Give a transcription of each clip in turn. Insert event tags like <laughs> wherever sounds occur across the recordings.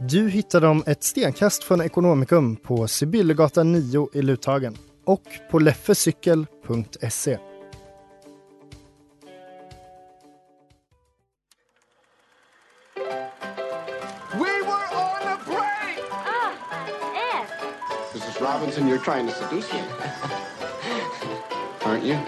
Du hittar dem ett stenkast från Ekonomikum på Sibyllegatan 9 i Luthagen och på leffecykel.se. We were on a break! Mrs. Robinson, you're trying to seduce me. <laughs> Aren't you?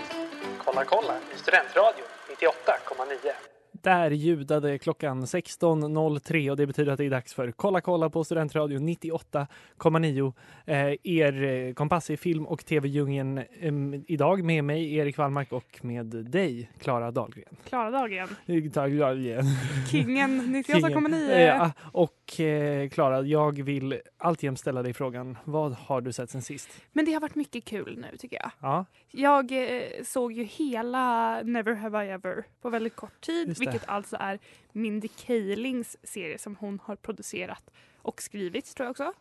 Kolla kolla i Studentradion 98,9. Där ljudade klockan 16.03 och det betyder att det är dags för Kolla kolla på Studentradion 98,9. Eh, er eh, kompass i film och tv-djungeln eh, idag med mig Erik Wallmark och med dig Klara Dahlgren. Klara Dahlgren. Dahlgren. Kingen 98,9. Ja, och eh, Klara, jag vill alltjämt ställa dig frågan. Vad har du sett sen sist? Men det har varit mycket kul nu tycker jag. Ja, Jag eh, såg ju hela Never Have I Ever på väldigt kort tid. Vilket alltså är Mindy Kalings serie som hon har producerat och skrivit tror jag också.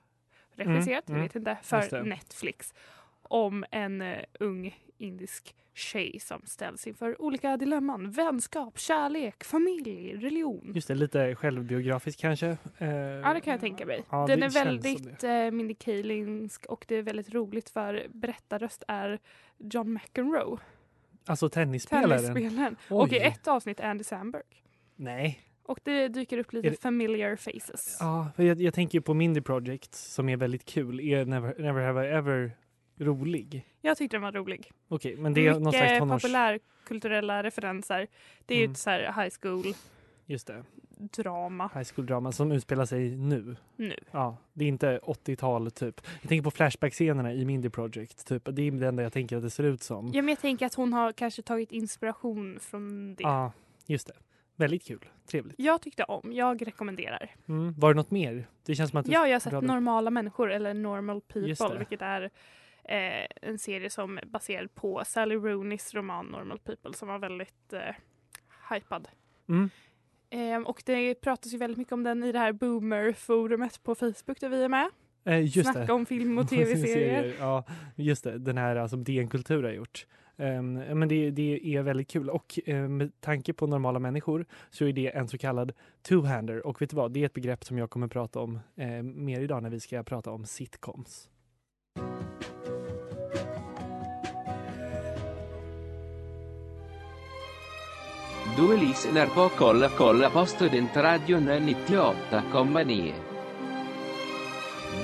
Regisserat, Mm, jag vet inte, för Netflix. Om en eh, ung indisk tjej som ställs inför olika dilemman. Vänskap, kärlek, familj, religion. just det. Lite självbiografisk kanske. Eh, Ja, det kan jag tänka mig. Ja, Den är väldigt eh, Mindy Kalingsk och det är väldigt roligt för berättarröst är John McEnroe, Alltså tennisspelaren? tennisspelaren. Och i ett avsnitt Andy Samberg. Nej. Och det dyker upp lite det- familiar faces. Ja, för jag, jag tänker på Mindy Project som är väldigt kul. Är Never, Never Have I Ever rolig? Jag tyckte den var rolig. Okej, men det är någon slags Mycket tonårs... populärkulturella referenser. Det är ju Mm. ett så här high school Just det. drama High school-drama som utspelar sig nu. nu. Ja, det är inte 80-tal typ. Jag tänker på Flashback-scenerna i Mindy Project. Typ. Det är det enda jag tänker att det ser ut som. Ja, men jag tänker att hon har kanske tagit inspiration från det. Ja, just det. Väldigt kul. Trevligt. Jag tyckte om, jag rekommenderar. Mm. Var det något mer? Det känns som att du... Ja, jag har sett hade- Normala människor eller Normal Just People, vilket är eh, en serie som är baserad på Sally Rooneys roman Normal People som var väldigt eh, hypad. Mm. Eh, och det pratas ju väldigt mycket om den i det här boomer-forumet på Facebook där vi är med. Eh, just Snacka det. om film och <laughs> tv-serier. Ja, just det. Den här alltså, DN Kultur har gjort. Ehm, men det, det är väldigt kul och eh, med tanke på normala människor så är det en så kallad two-hander och vet du vad, det är ett begrepp som jag kommer prata om eh, mer idag när vi ska prata om sitcoms. Du lyssnar på Kolla kolla på Studentradion 98,9.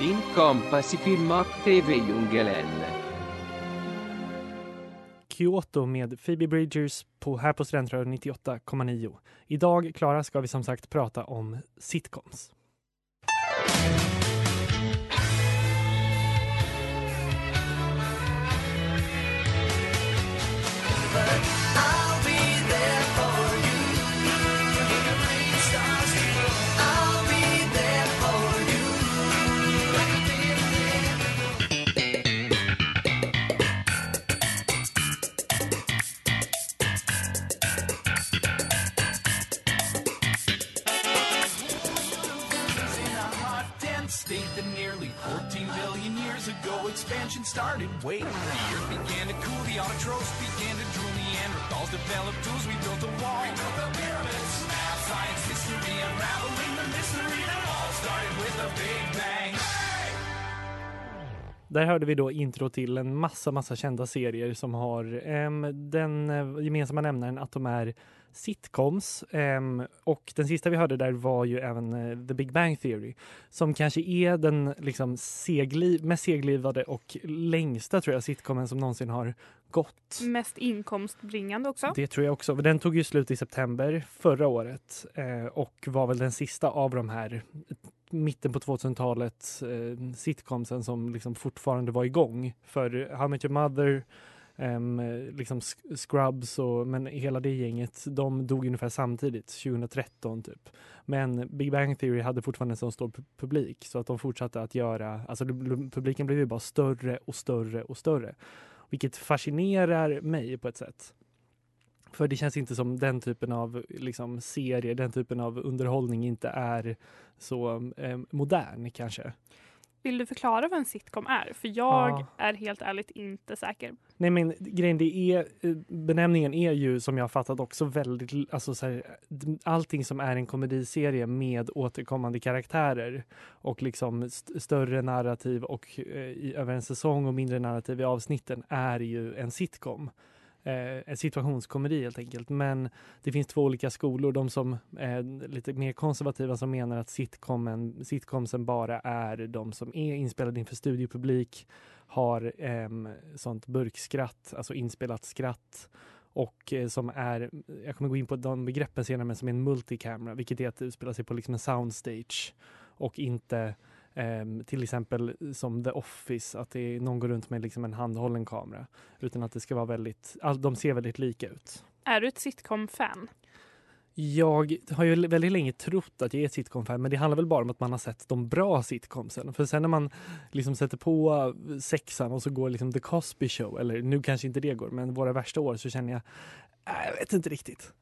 Din kompass i film och tv-djungeln. Kyoto med Phoebe Bridgers på, här på Studentradion 98,9. Idag, Klara, ska vi som sagt prata om sitcoms. Ago started. waiting. the earth began to cool, the autotrophs began to drool, Neanderthals developed tools, we built a wall. We built the pyramids, math, science, history, unraveling the mystery that all started with a big bang. Där hörde vi då intro till en massa, massa kända serier som har eh, den eh, gemensamma nämnaren att de är sitcoms. Ehm, och den sista vi hörde där var ju även eh, The Big Bang Theory som kanske är den liksom segli mest seglivade och längsta tror jag sitcomen som någonsin har gått. Mest inkomstbringande också. Det tror jag också. Den tog ju slut i september förra året eh, och var väl den sista av de här mitten på 2000-talet eh, sitcomsen som liksom fortfarande var igång. För How I Met Your Mother, liksom Scrubs och men hela det gänget, de dog ungefär samtidigt, 2013 typ. Men Big Bang Theory hade fortfarande en så stor publik så att de fortsatte att göra, alltså publiken blev ju bara större och större och större. Vilket fascinerar mig på ett sätt. För det känns inte som den typen av liksom, serie, den typen av underhållning inte är så eh, modern kanske. Vill du förklara vad en sitcom är? För jag Ja. är helt ärligt inte säker. Nej men grejen det är, eh, benämningen är ju som jag har fattat också väldigt, alltså så här, allting som är en komediserie med återkommande karaktärer och liksom st- större narrativ och eh, i, över en säsong och mindre narrativ i avsnitten är ju en sitcom. Eh, en situationskomedi helt enkelt. Men det finns två olika skolor. De som är lite mer konservativa som menar att sitcomen, sitcomsen bara är de som är inspelade inför studiopublik har eh, sånt burkskratt, alltså inspelat skratt och eh, som är, jag kommer gå in på de begreppen senare, men som är en multicamera, vilket är att det utspelar sig på liksom en soundstage och inte ehm, till exempel som The Office, att det är, någon går runt med liksom en handhållen kamera, utan att det ska vara väldigt, all, de ser väldigt lika ut. Är du ett sitcom-fan? Jag har ju väldigt länge trott att jag är sitcom-fan men det handlar väl bara om att man har sett de bra sitcomsen. För sen när man liksom sätter på sexan och så går liksom The Cosby Show, eller nu kanske inte det går, men våra värsta år så känner jag, äh, jag vet inte riktigt.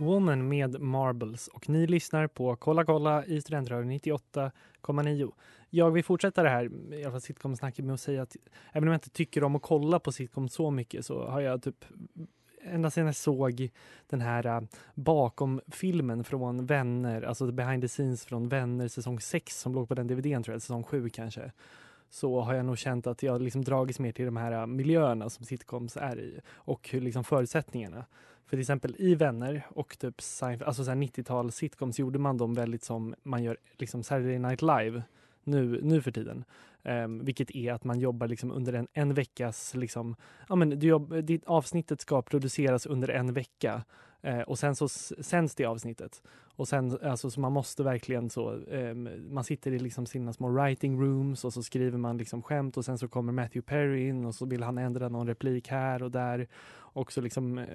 Woman med Marbles och ni lyssnar på Kolla kolla i Studentradion 98,9. Jag vill fortsätta det här, i alla fall sitcom-snacket med att säga att även om jag inte tycker om att kolla på sitcom så mycket så har jag typ ända sedan jag såg den här äh, uh, bakom filmen från Vänner, alltså behind the scenes från Vänner säsong 6 som låg på den DVDn tror jag, säsong 7 kanske så har jag nog känt att jag liksom dragits mer till de här äh, miljöerna som sitcoms är i och hur liksom förutsättningarna. För till exempel i Vänner och typ alltså 90-tal sitcoms gjorde man dem väldigt som man gör liksom Saturday Night Live nu, nu för tiden. Um, vilket är att man jobbar liksom under en, en veckas, liksom, ja men du jobb, ditt avsnittet ska produceras under en vecka eh, och sen så sänds det avsnittet. Och sen, alltså så man måste verkligen så, Um, man sitter i liksom sina små writing rooms och så skriver man liksom skämt och sen så kommer Matthew Perry in och så vill han ändra någon replik här och där. Och så liksom eh,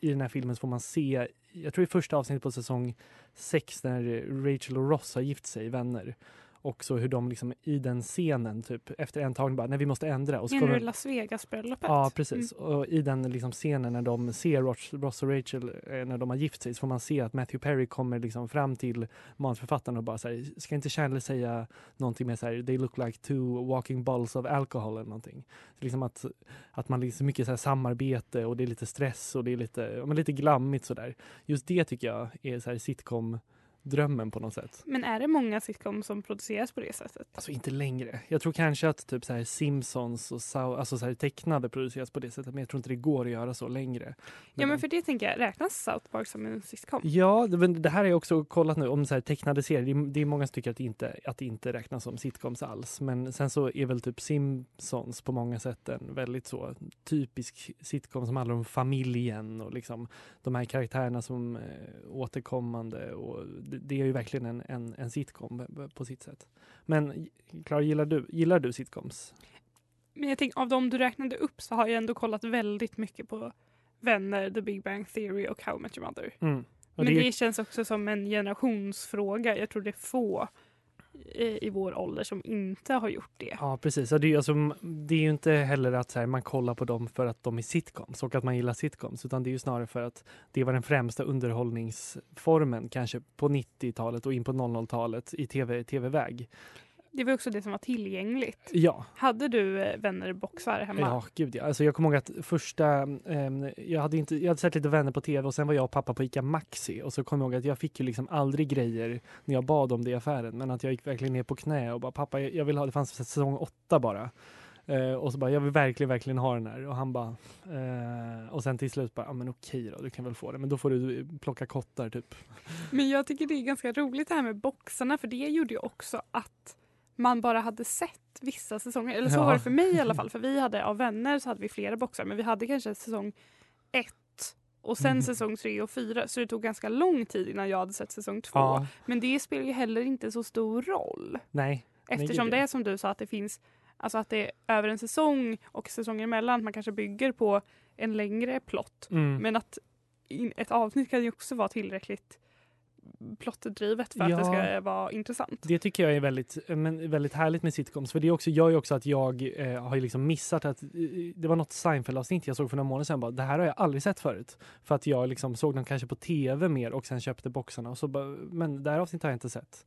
i den här filmen så får man se, jag tror i första avsnittet på säsong sex när Rachel och Ross har gift sig, vänner. Också hur de liksom i den scenen, typ efter en tagning bara, nej vi måste ändra. Och så Menar du Las Vegas-bröllopet? Ja, precis. Och i den liksom scenen när de ser Ross, Ross och Rachel eh, när de har gift sig så får man se att Matthew Perry kommer liksom fram till manusförfattaren och bara så här, ska inte Chandler säga någonting med så här, they look like two walking balls of alcohol eller någonting. Så liksom att, att man liksom mycket så här samarbete och det är lite stress och det är lite, men lite glammigt sådär. Just det tycker jag är så här sitcom drömmen på något sätt. Men är det många sitcom som produceras på det sättet? Alltså inte längre. Jag tror kanske att typ så här Simpsons och Sau- alltså så här tecknade produceras på det sättet men jag tror inte det går att göra så längre. Ja men för det tänker jag, räknas South Park som en sitcom? Ja, det, men det här har jag också kollat nu om så här tecknade serier. Det är, det är många som tycker att det, inte, att det inte räknas som sitcoms alls. Men sen så är väl typ Simpsons på många sätt en väldigt så typisk sitcom som handlar om familjen och liksom de här karaktärerna som eh, återkommande och det, är ju verkligen en, en, en sitcom på sitt sätt. Men Klara, gillar du, gillar du sitcoms? Men jag tänker, av de du räknade upp så har jag ändå kollat väldigt mycket på Vänner, The Big Bang Theory och How I Met Your Mother. Mm. Men det det känns också som en generationsfråga. Jag tror det är få Eh, i vår ålder som inte har gjort det. Ja, precis. Det är, ju alltså, det är ju inte heller att så här, man kollar på dem för att de är sitcoms och att man gillar sitcoms, utan det är ju snarare för att det var den främsta underhållningsformen kanske på 90-talet och in på 00-talet i tv, tv-väg. Det var också det som var tillgängligt. Ja. Hade du eh, vännerboxar hemma? Ja, gud ja. Alltså jag kommer ihåg att första, ehm, jag, hade inte, jag hade sett lite vänner på tv och sen var jag och pappa på ICA Maxi och så kommer jag ihåg att jag fick ju liksom aldrig grejer när jag bad om det i affären men att jag gick verkligen ner på knä och bara pappa jag vill ha, det fanns säsong åtta bara. Eh, och så bara, jag vill verkligen, verkligen ha den här. Och han bara, eh, och sen till slut bara, ja men okej då, du kan väl få det. Men då får du plocka kottar typ. Men jag tycker det är ganska roligt det här med boxarna för det gjorde ju också att man bara hade sett vissa säsonger. Eller så Ja. var det för mig i alla <laughs> fall. För vi hade av vänner så hade vi flera boxar men vi hade kanske säsong ett och sen Mm. säsong tre och fyra. Så det tog ganska lång tid innan jag hade sett säsong två. Ja. Men det spelar ju heller inte så stor roll. Nej. Eftersom det är som du sa att det finns Alltså att det är över en säsong och säsonger emellan. Att man kanske bygger på en längre plott. Mm. Men att in, ett avsnitt kan ju också vara tillräckligt plottdrivet för att Ja. det ska vara intressant. Det tycker jag är väldigt, eh, men, väldigt härligt med sitcoms. För det också, gör ju också att jag eh, har liksom missat att eh, det var något Seinfeld-avsnitt jag såg för några månader sedan. Bara, det här har jag aldrig sett förut. För att jag liksom såg dem kanske på tv mer och sen köpte boxarna. Och så bara, men det här avsnittet har jag inte sett.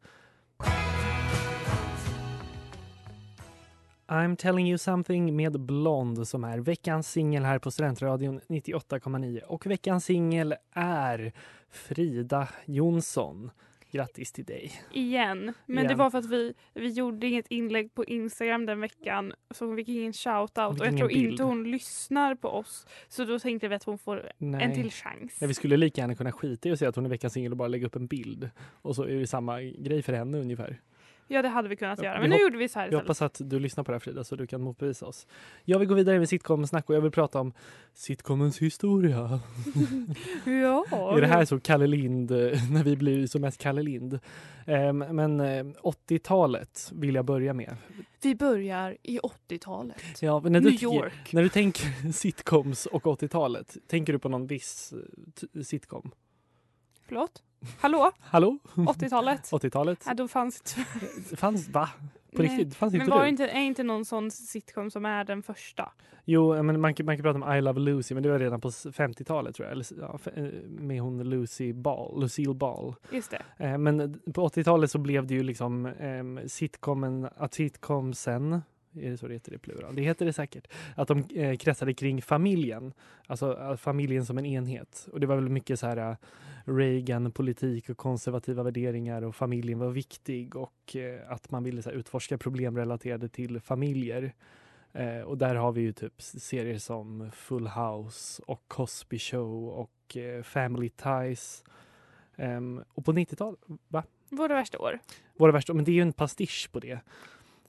I'm telling you something med Blond som är veckans singel här på Studentradion 98,9. Och veckans singel är Frida Jonsson. Grattis till dig. Igen. Men Igen. det var för att vi, vi gjorde inget inlägg på Instagram den veckan. Så hon fick ingen shoutout. Och jag tror bild. inte hon lyssnar på oss. Så då tänkte vi att hon får Nej. en till chans. Nej, vi skulle lika gärna kunna skita i att säga att hon är veckans singel och bara lägga upp en bild. Och så är det samma grej för henne ungefär. Ja det hade vi kunnat göra. Vi Men nu hop- gjorde vi så här Jag hoppas att du lyssnar på det här Frida så du kan motbevisa oss. Jag vill gå vidare med sitcom-snack och jag vill prata om sitcomens historia. <laughs> Ja. är det här så Kalle Lind, eh, när vi blir som mest Kalle Lind? Ehm, men eh, 80-talet vill jag börja med. Vi börjar i 80-talet. Ja, när, du New York. när du tänker <laughs> sitcoms och 80-talet, tänker du på någon viss eh, sitcom? Förlåt? Hallå? Hallå? 80-talet? 80-talet? Ja, då fanns det... Fanns, va? På Nej, riktigt? Fanns Men inte var det inte, är inte någon sån sitcom som är den första? Jo, men man, kan- man kan prata om I Love Lucy, men det var redan på s- 50-talet tror jag. Eller, ja, eh, med hon Lucy Ball, Lucille Ball. Just det. Eh, Men på 80-talet så blev det ju liksom eh, sitcomen, att sitcomsen, är det så det heter i plural? Det heter det säkert. Att de eh, kretsade kring familjen. Alltså eh, familjen som en enhet. Och det var väl mycket så här Reagan-politik och konservativa värderingar och familjen var viktig och eh, att man ville så här, utforska problem relaterade till familjer. Eh, och där har vi ju typ serier som Full House och Cosby Show och eh, Family Ties. Ehm, och på 90-talet, va? Våra värsta år. Våra värsta, men det är ju en pastisch på det.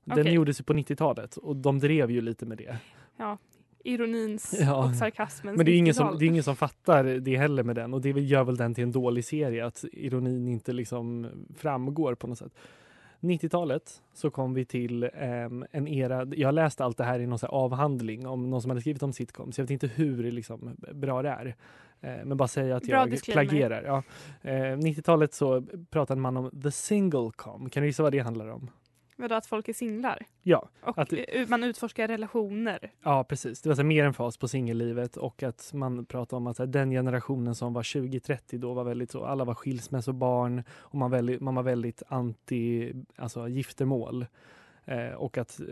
Den Okej. gjordes ju på 90-talet och de drev ju lite med det. Ja. Ironins <laughs> Ja. och sarkasmens Men det är ingen 90-tal. som, det är ingen som fattar det heller med den och det gör väl den till en dålig serie att ironin inte liksom framgår på något sätt. 90-talet så kom vi till ehm, en era, jag läste allt det här i någon avhandling om någon som hade skrivit om sitcoms. Jag vet inte hur liksom, bra det är. Eh, men bara säga att Bra jag disclaimer. plagierar. Ja. Eh, 90-talet så pratade man om the single com. Kan du gissa vad det handlar om? Vadå att folk är singlar? Ja, Och att, eh, man utforskar relationer. Ja, precis. Det var så mer en fas på singellivet och att man pratar om att här, den generationen som var 20-30 då var väldigt så, alla var skilsmässobarn och man, väldigt, man var väldigt anti alltså, giftermål. Eh, och att, eh,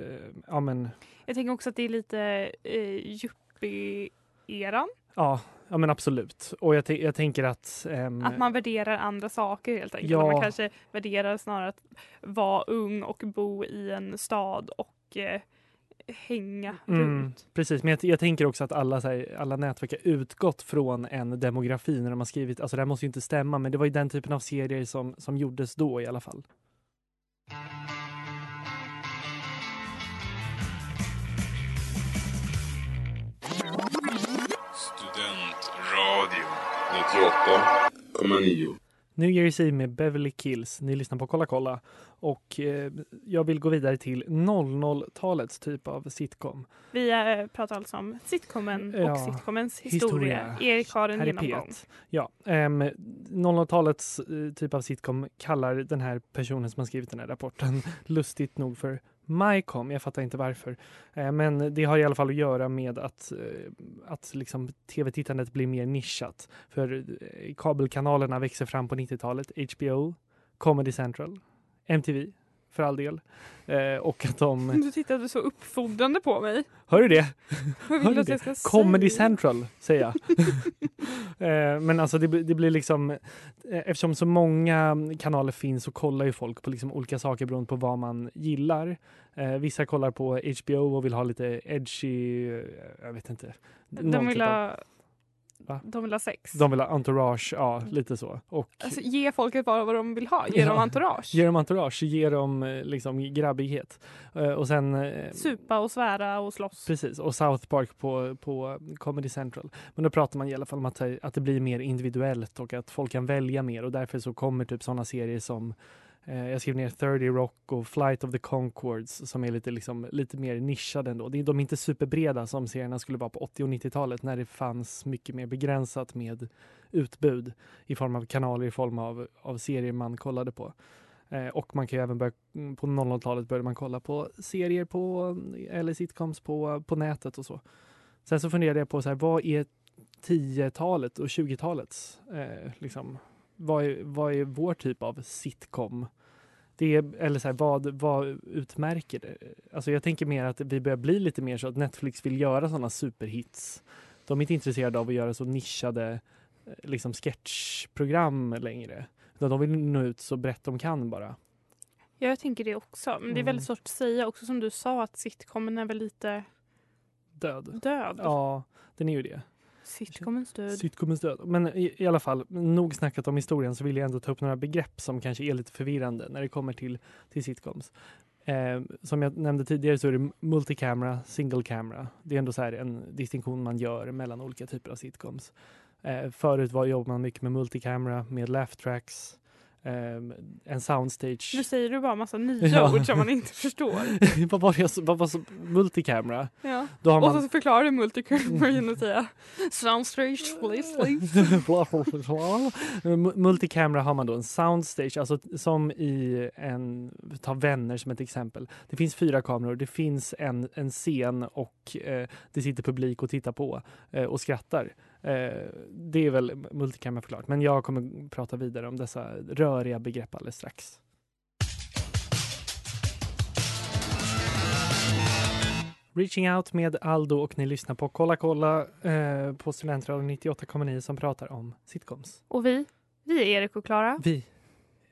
ja men, Jag tänker också att det är lite eh, yuppie-eran. ja, ja men absolut. Och jag, jag tänker att... ehm, Att man värderar andra saker helt enkelt. Ja. Man kanske värderar snarare att vara ung och bo i en stad och eh, hänga Mm, runt. precis, men jag, jag tänker också att alla, här, alla nätverk har utgått från en demografi när de har skrivit, alltså det här måste ju inte stämma, men det var ju den typen av serier som, som gjordes då i alla fall. 98,9. New Year's Eve med Beverly Kills. Ni lyssnar på Kolla kolla. Och eh, jag vill gå vidare till 00-talets typ av sitcom. Vi eh, pratar alltså om sitcomen och Ja, sitcomens historia. Erik har en Här genomgång. Ja, ehm, 00-talets eh, typ av sitcom kallar den här personen som har skrivit den här rapporten <laughs> lustigt nog för MyCom. Jag fattar inte varför. Eh, men det har i alla fall att göra med att, eh, att liksom tv-tittandet blir mer nischat. För eh, kabelkanalerna växer fram på 90-talet. HBO, Comedy Central, MTV, för all del. Eh, och att de... <laughs> Du tittade så uppfordrande på mig. Hör du det? <laughs> Vad vill du att jag ska säga? Comedy Central, säger jag. <laughs> eh, men alltså det, blir- det blir liksom, eh, eftersom så många kanaler finns så kollar ju folk på liksom olika saker beroende på vad man gillar. Eh, vissa kollar på HBO och vill ha lite edgy, eh, jag vet inte. De typ vill av- ha, Va? de vill ha sex. De vill ha entourage, ja lite så. Och Alltså, ge folket bara vad de vill ha. Ge dem Ja. entourage. Ge dem entourage, ge dem eh, liksom grabbighet. Eh, och sen eh, Supa och svära och slåss. Precis, och South Park på, på Comedy Central. Men då pratar man i alla fall om att, att det blir mer individuellt och att folk kan välja mer och därför så kommer typ sådana serier som Eh, jag skrev ner 30 Rock och Flight of the Conchords som är lite, liksom, lite mer nischade ändå. De är inte superbreda som serierna skulle vara på 80 och 90-talet när det fanns mycket mer begränsat med utbud i form av kanaler, i form av, av serier man kollade på. Eh, och man kan ju även börja, mm, på 00-talet började man kolla på serier på, mm, eller sitcoms på, på nätet och så. Sen så funderade jag på så här, vad är 10-talet och 20-talets, eh, liksom, vad är, vad är vår typ av sitcom? Det är, eller så här, vad, vad utmärker det? Alltså jag tänker mer att vi börjar bli lite mer så att Netflix vill göra sådana superhits. De är inte intresserade av att göra så nischade eh, liksom sketchprogram längre. Utan de vill nå ut så brett de kan bara. Ja, jag tänker det också. Men det är Mm. väldigt svårt att säga. Också som du sa att sitcomen är väl lite Död. död. Ja, den är ju det. Sitcomens död. Sitcomens död. Men i, i alla fall, nog snackat om historien så vill jag ändå ta upp några begrepp som kanske är lite förvirrande när det kommer till, till sitcoms. Eh, som jag nämnde tidigare så är det multicamera, single camera. Det är ändå så här en distinktion man gör mellan olika typer av sitcoms. Eh, förut var, jobbade man mycket med multicamera, med laugh tracks, eh, en soundstage. Nu säger du bara massa nya <laughs> Ja. ord som man inte förstår. <laughs> vad var det? Vad var så, multicamera? Ja. Då har Och man... så förklarar du multicamera <laughs> genom att säga soundstage please please. Multicamera har man då en soundstage, alltså som i en, ta vänner som ett exempel. Det finns fyra kameror, det finns en, en scen och eh, det sitter publik och tittar på eh, och skrattar. Eh, det är väl multicamera förklarat, men jag kommer prata vidare om dessa röriga begrepp alldeles strax. Reaching Out med Aldo och ni lyssnar på Kolla kolla eh, på Studentradion 98,9 som pratar om sitcoms. Och vi, vi är Erik och Klara. Vi,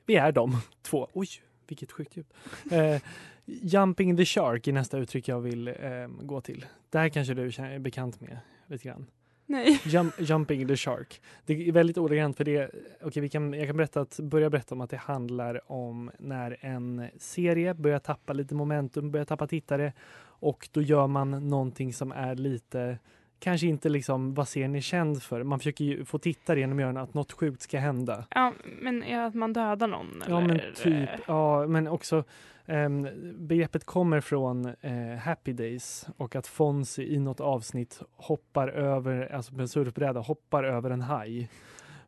vi är de <laughs> två. Oj, vilket sjukt ljud. Eh, jumping the shark är nästa uttryck jag vill eh, gå till. Det här kanske du är bekant med lite grann. Nej. <laughs> Jump, jumping the shark. Det är väldigt ordagrant för det. Okej, vi kan, jag kan berätta att, börja berätta om att det handlar om när en serie börjar tappa lite momentum, börjar tappa tittare och då gör man någonting som är lite Kanske inte liksom vad serien är känd för. Man försöker ju få tittare genom göra att något sjukt ska hända. Ja, men är att man dödar någon? Ja eller? men typ, ja men också ehm, begreppet kommer från eh, Happy Days och att Fonzie i något avsnitt hoppar över, alltså på en surfbräda, hoppar över en haj.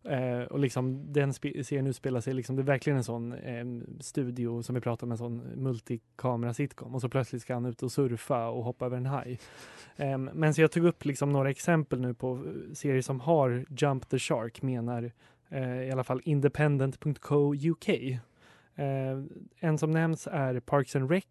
Eh, och liksom den serien utspelar sig, liksom, det är verkligen en sån eh, studio som vi pratar om, en sån multikamera sitcom och så plötsligt ska han ut och surfa och hoppa över en haj. Eh, men så jag tog upp liksom några exempel nu på eh, serier som har Jump the Shark menar eh, i alla fall independent.co UK. Eh, en som nämns är Parks and Rec,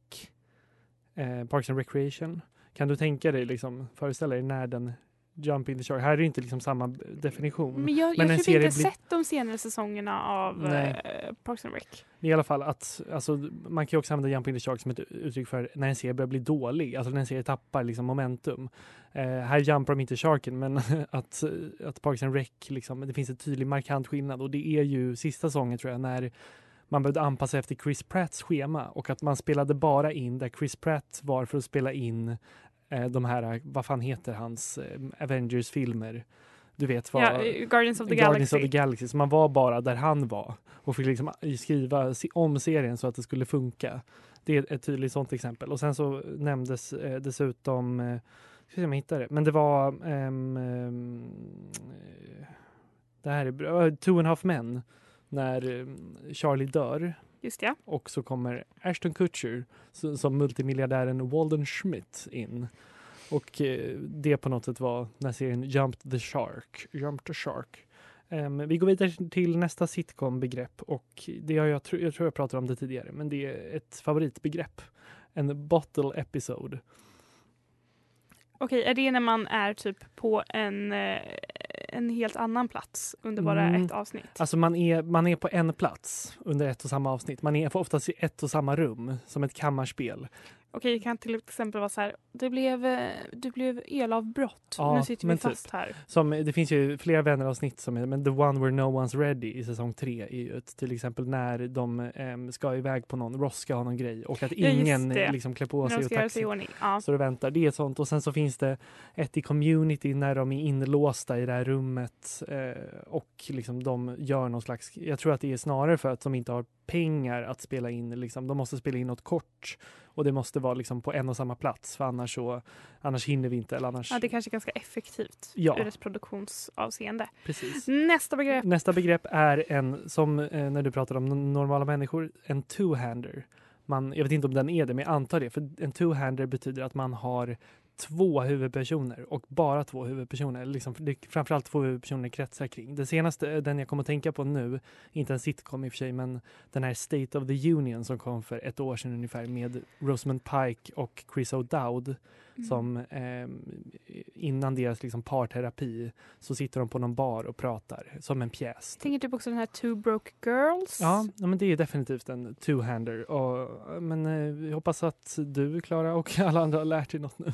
eh, Parks and Recreation. Kan du tänka dig, liksom, föreställa dig när den Jumping the Shark, här är det inte liksom samma definition. Men jag, Men jag typ inte blir- sett de senare säsongerna av Nej. eh, Parks and Rec. I alla fall att, alltså, man kan också använda Jumping the Shark som ett uttryck för när en serie börjar bli dålig, alltså när en serie tappar liksom momentum. Eh, här jumpar de inte sharken, men <laughs> att, att Parks and Rec, liksom, det finns en tydlig markant skillnad och det är ju sista säsongen tror jag, när man behövde anpassa efter Chris Pratts schema och att man spelade bara in där Chris Pratt var för att spela in de här, vad fan heter hans eh, Avengers-filmer? Du vet vad... Ja, eh, Guardians of the Guardians Galaxy. of the Galaxy. Så man var bara där han var och fick liksom skriva om serien så att det skulle funka. Det är ett tydligt sånt exempel. Och sen så nämndes eh, dessutom, eh, ska se om jag hittar det, men det var ehm, eh, det här är bra, Two and a half men när eh, Charlie dör Just ja. och så kommer Ashton Kutcher som multimiljardären Walden Schmidt in. Och eh, det på något sätt var när serien Jumped the Shark. Jumped the Shark. Ehm, vi går vidare till nästa sitcom-begrepp och det har jag, jag tror jag pratade om det tidigare, men det är ett favoritbegrepp. En bottle episode. Okej, är det när man är typ på en, eh, en helt annan plats under bara Mm. ett avsnitt? Alltså man är, man är på en plats under ett och samma avsnitt. Man är oftast i ett och samma rum, som ett kammarspel. Okej, det kan till exempel vara så här, det blev, eh, det blev elavbrott. Ja, nu sitter vi fast typ. här. Som, det finns ju flera vänneravsnitt som är, men The One Where No One's Ready i säsong tre är ju ett, till exempel när de em, ska iväg på någon, Ross ska ha någon grej och att Ja, ingen det. liksom klär på sig och sig taxi. ordning. Ja. Så det väntar. Det är sånt. Och sen så finns det ett i community när de är inlåsta i det här rummet eh, och liksom de gör någon slags, jag tror att det är snarare för att de inte har pengar att spela in, liksom, de måste spela in något kort och det måste vara liksom på en och samma plats för annars så, annars hinner vi inte eller annars. ja, det är kanske är ganska effektivt Ja. ur ett produktionsavseende. Precis. Nästa begrepp. Nästa begrepp är en, som eh, när du pratar om normala människor, en two-hander. Man, jag vet inte om den är det, men jag antar det. För en two-hander betyder att man har två huvudpersoner och bara två huvudpersoner. Liksom, det är framförallt två huvudpersoner kretsar kring. Den senaste, eh, den jag kommer att tänka på nu, inte en sitcom i och för sig, men den här State of the Union som kom för ett år sedan ungefär med Rosamund Pike och Chris O'Dowd Mm. som eh, innan deras liksom, parterapi så sitter de på någon bar och pratar som en pjäs. Tänker typ också den här Two Broke Girls. Ja, ja, men det är definitivt en two-hander. Och, men eh, jag hoppas att du, Klara, och <laughs> alla andra har lärt dig något nu.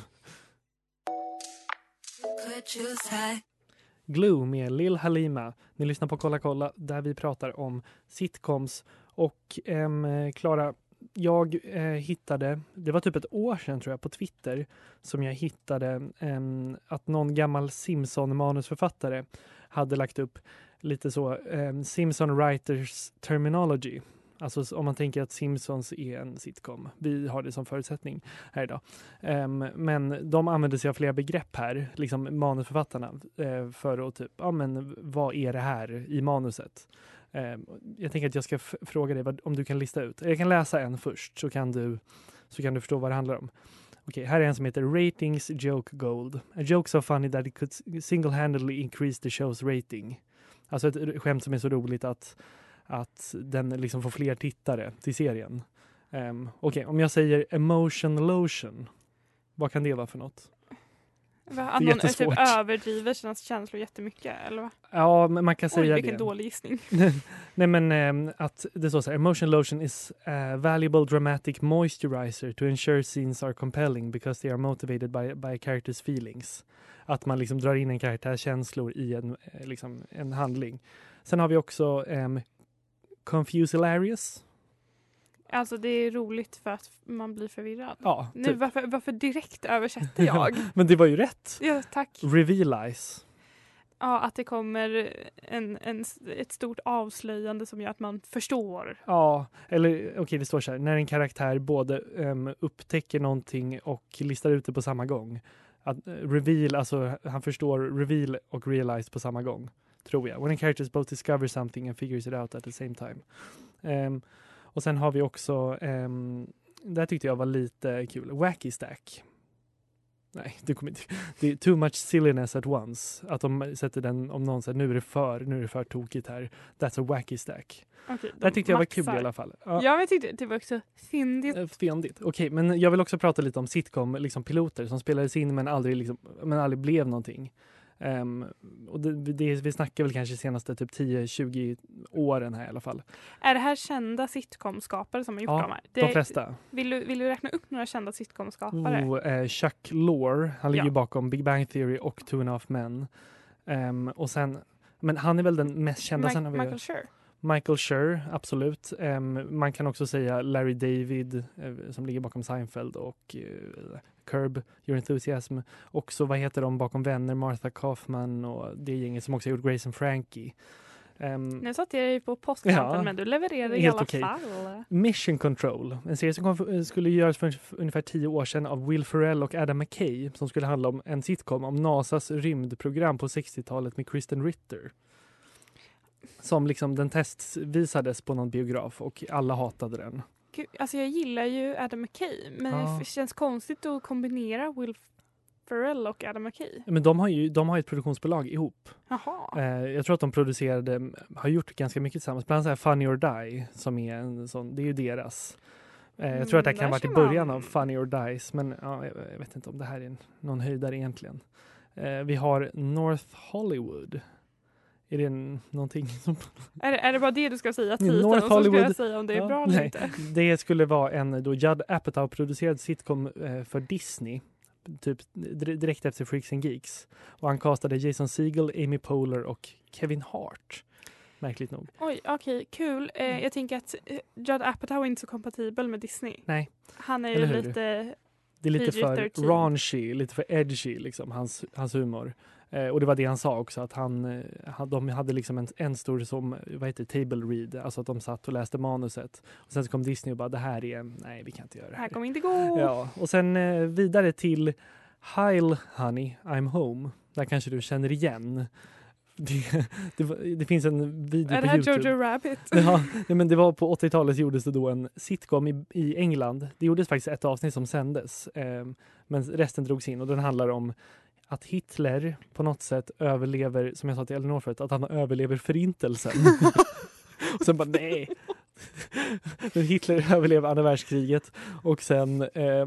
Glue med Lil Halima. Ni lyssnar på Kolla kolla där vi pratar om sitcoms. Och ehm, Klara, jag eh, hittade, det var typ ett år sedan tror jag, på Twitter som jag hittade eh, att någon gammal Simpson-manusförfattare hade lagt upp lite så eh, Simpson Writers Terminology. Alltså om man tänker att Simpsons är en sitcom. Vi har det som förutsättning här idag. Ehm, men de använder sig av flera begrepp här, liksom manusförfattarna, eh, för att typ, ja men vad är det här i manuset? Ehm, jag tänker att jag ska fråga dig vad, om du kan lista ut. Jag kan läsa en först så kan du, så kan du förstå vad det handlar om. Okej, här är en som heter Ratings Joke Gold. A joke so funny that it could single-handedly increase the show's rating. Alltså ett skämt som är så roligt att, att den liksom får fler tittare till serien. Um, Okej, om jag säger emotion lotion, vad kan det vara för något? Va? Att någon är typ överdriver sina känslor jättemycket, eller vad? Ja, man kan Oj, säga vilken det. dålig gissning. <laughs> Nej men ehm, att det står så här, emotion lotion is a valuable dramatic moisturizer to ensure scenes are compelling because they are motivated by, by a character's feelings. Att man liksom drar in en karaktärs känslor i en, eh, liksom, en handling. Sen har vi också um, confuse hilarious. Alltså det är roligt för att man blir förvirrad. Ja, Nu, typ. varför, varför direkt <laughs> översätter jag? men det var ju rätt. ja, tack. Revealize. Ja, att det kommer en, en, ett stort avslöjande som gör att man förstår. Ja, eller okej det står så här, när en karaktär både em, upptäcker någonting och listar ut det på samma gång. Att, eh, reveal, alltså han förstår reveal och realize på samma gång, tror jag. When a character both discover something and figures it out at the same time. Em, och sen har vi också, um, det här tyckte jag var lite kul, wacky stack. Nej, <laughs> det kommer inte. Det är too much silliness at once. Att de sätter den, om någon säger nu är det för, nu är det för tokigt här. That's a wacky stack. Det här de tyckte jag var kul maxar. i alla fall. Ja, men jag tyckte det var också fyndigt. Eh, Fyndigt. Okej, men jag vill också prata lite om sitcom, liksom piloter som spelades in men aldrig, liksom, men aldrig blev någonting. Ehm, och det, det, vi snackar väl kanske senaste typ 10-20 åren här i alla fall. Är det här kända sitcomskapare som har gjort Ja, de här? de Det- flesta. Vill du, vill du räkna upp några kända sitcomskapare? Oh, eh, Chuck Lorre, han ligger Ja. bakom Big Bang Theory och Two and a Half Men. Ehm, och sen, men han är väl den mest kända. Mike- sen har vi- Michael Schur. Michael Schur, absolut. Ehm, man kan också säga Larry David eh, som ligger bakom Seinfeld och eh, Curb Your Enthusiasm. Också vad heter de bakom Vänner, Martha Kaufman och det gänget som också har gjort Grace and Frankie. Ehm, Nu satte jag dig på postkanten Ja, men du levererade i alla okej. fall. Mission Control, en serie som kom, för- skulle göras för ungefär tio år sedan av Will Ferrell och Adam McKay som skulle handla om en sitcom om NASAs rymdprogram på 60-talet med Kristen Ritter. Som liksom den testvisades på någon biograf och alla hatade den. Gud, alltså jag gillar ju Adam McKay men Ja. det känns konstigt att kombinera Will Ferrell och Adam McKay? Men de har ju de har ett produktionsbolag ihop. Eh, jag tror att de producerade, har gjort ganska mycket tillsammans. Bland annat här Funny or Die som är en sån, det är ju deras. Eh, jag tror att det Mm, kan ha varit i början man. av Funny or Dies men ja, jag, jag vet inte om det här är en, någon höjdare egentligen. Eh, vi har North Hollywood. Är det en, någonting som... Är, är det bara det du ska säga titeln North och så ska jag säga om det är Ja, bra eller nej. inte? Det skulle vara en då Judd Apatow-producerad sitcom eh, för Disney. Typ dir- direkt efter Freaks and Geeks. Och han castade Jason Segel, Amy Poehler och Kevin Hart. Märkligt nog. Oj, okej, kul. Eh, jag tänker att eh, Judd Apatow är inte så kompatibel med Disney. Nej. Han är ju Eller lite... Det är lite för PG-13. raunchy, lite för edgy, liksom, hans, hans humor. Eh, och det var det han sa också, att han, eh, de hade liksom en, en stor som, vad heter table read, alltså att de satt och läste manuset. Och sen så kom Disney och bara, det här är, nej vi kan inte göra det Det här kommer inte gå. Ja, och sen eh, vidare till Heil Honey, I'm Home. Där kanske du känner igen. Det, <laughs> det, det finns en video Är på det här Youtube. Jojo Rabbit? <laughs> Ja, men det var på 80-talet gjordes det då en sitcom i, i England. Det gjordes faktiskt ett avsnitt som sändes, eh, men resten drogs in och den handlar om att Hitler på något sätt överlever, som jag sa till Elinor förut, att han överlever förintelsen. <laughs> och sen bara nej. Men Hitler överlever andra världskriget och sen eh,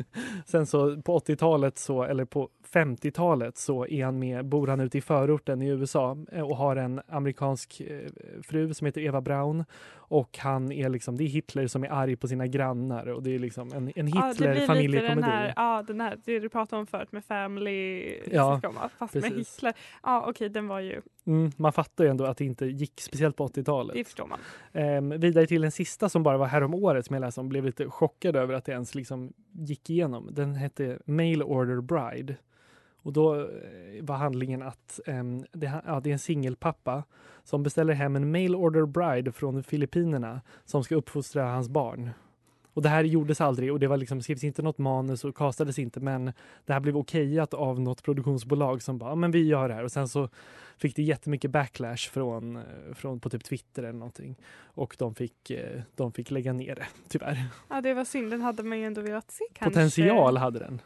<laughs> Sen så på 80-talet så, eller på 50-talet så är han med, bor han ute i förorten i USA eh, och har en amerikansk eh, fru som heter Eva Braun. Och han är liksom, det är Hitler som är arg på sina grannar och det är liksom en, en Ja, Hitler-familjekomedi. här, ja, den här, det du pratade om förut med Family Ja, fast med precis. Hitler. Ja, okej, den var ju, Mm, man fattar ju ändå att det inte gick, speciellt på 80-talet. det förstår man. Ehm, vidare till den sista som bara var här om året som jag läste om, blev lite chockad över att det ens liksom gick igenom. Den hette Mail Order Bride. Och då eh, var handlingen att ehm, det, ja, det är en singelpappa som beställer hem en Mail Order Bride från Filippinerna som ska uppfostra hans barn. Och det här gjordes aldrig och det var liksom, skrevs inte något manus och kastades inte men det här blev okejat av något produktionsbolag som bara, men vi gör det här och sen så fick det jättemycket backlash från, eh, från på typ Twitter eller någonting och de fick, eh, de fick lägga ner det tyvärr. Ja, det var synd, den hade man ju ändå velat se kanske. Potential hade den.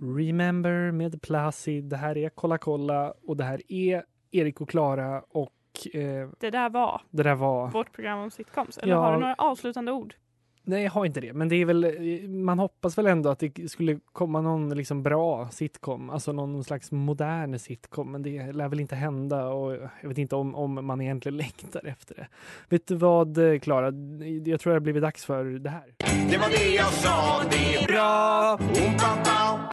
Remember med Placid. Det här är Kolla kolla och det här är Erik och Klara och eh, Det där var det där var... vårt program om sitcoms. Eller Ja. har du några avslutande ord? Nej, jag har inte det. Men det är väl, eh, man hoppas väl ändå att det skulle komma någon liksom bra sitcom, alltså någon slags modern sitcom. Men det lär väl inte hända och jag vet inte om, om man egentligen <laughs> längtar efter det. Vet du vad, eh, Klara? Jag tror det har blivit dags för det här. Det var det jag sa, det är bra. Oom-pa-pa.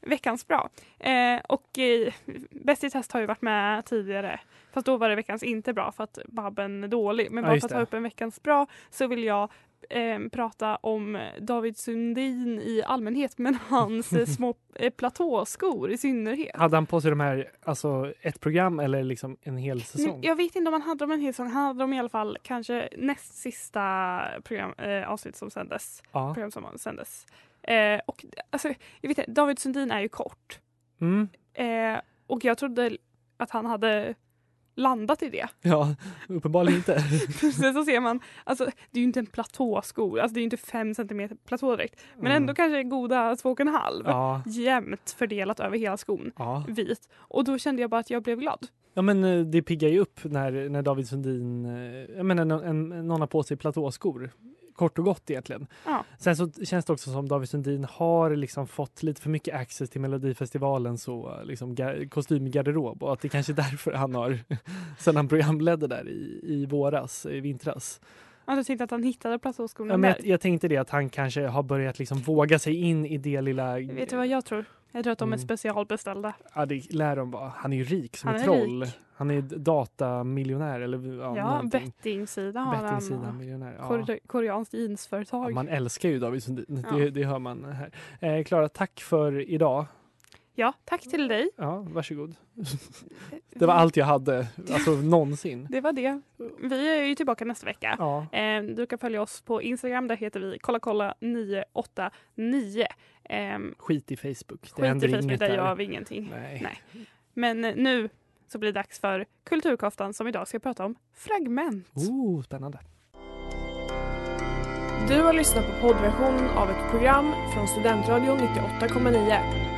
Veckans bra. Eh, och eh, Bäst i test har ju varit med tidigare. Fast då var det veckans inte bra för att Babben är dålig. Men Ja, bara just för att ta upp en veckans bra så vill jag eh, prata om David Sundin i allmänhet men <laughs> hans små eh, platåskor i synnerhet. Hade han på sig de här, alltså ett program eller liksom en hel säsong? Jag vet inte om han hade dem en hel säsong. Han hade dem i alla fall kanske näst sista program, eh, avsnitt som sändes. Ja. Program som sändes. Eh, och alltså, jag vet inte, David Sundin är ju kort. Mm. Eh, och jag trodde att han hade landat i det. <laughs> Ja, uppenbarligen inte. <laughs> Sen så ser man, alltså det är ju inte en platåsko, alltså det är ju inte fem centimeter platå direkt. Men Mm. ändå kanske goda två och en halv. Ja. Jämnt fördelat över hela skon. Ja. Vit. Och då kände jag bara att jag blev glad. Ja men eh, det piggar ju upp när, när David Sundin, eh, jag menar en, en, någon har på sig platåskor. Kort och gott egentligen. Ja. Sen så känns det också som David Sundin har liksom fått lite för mycket access till Melodifestivalen så liksom ga- kostymgarderob och att det kanske är därför han har, <laughs> sen han programledde där i, i våras, i vintras. Jag tänkte att han hittade platåskorna Ja, men jag, jag tänkte det att han kanske har börjat liksom våga sig in i det lilla... Vet du vad jag tror? Jag tror att de är Mm. specialbeställda. Ja, det lär de vara. Han är ju rik som Han ett troll. rik. Han är datamiljonär eller ja, Ja, bettingsida har han. Bettingsida och miljonär. Ja. Kore- Koreanskt Ja, jeansföretag. man älskar ju David Sundin. Ja. Det, det hör man här. Eh, Klara, tack för idag. Ja, tack till dig. Ja, varsågod. <laughs> Det var allt jag hade, alltså någonsin. Det var det. Vi är ju tillbaka nästa vecka. Ja. Eh, du kan följa oss på Instagram. Där heter vi kolla kolla 989. Eh, Skit i Facebook. Det skit i händer Facebook, inget där där. gör vi ingenting. Nej. Men eh, nu så blir det dags för Kulturkoftan som idag ska prata om fragment. Oh, spännande. Du har lyssnat på poddversionen av ett program från Studentradion 98,9.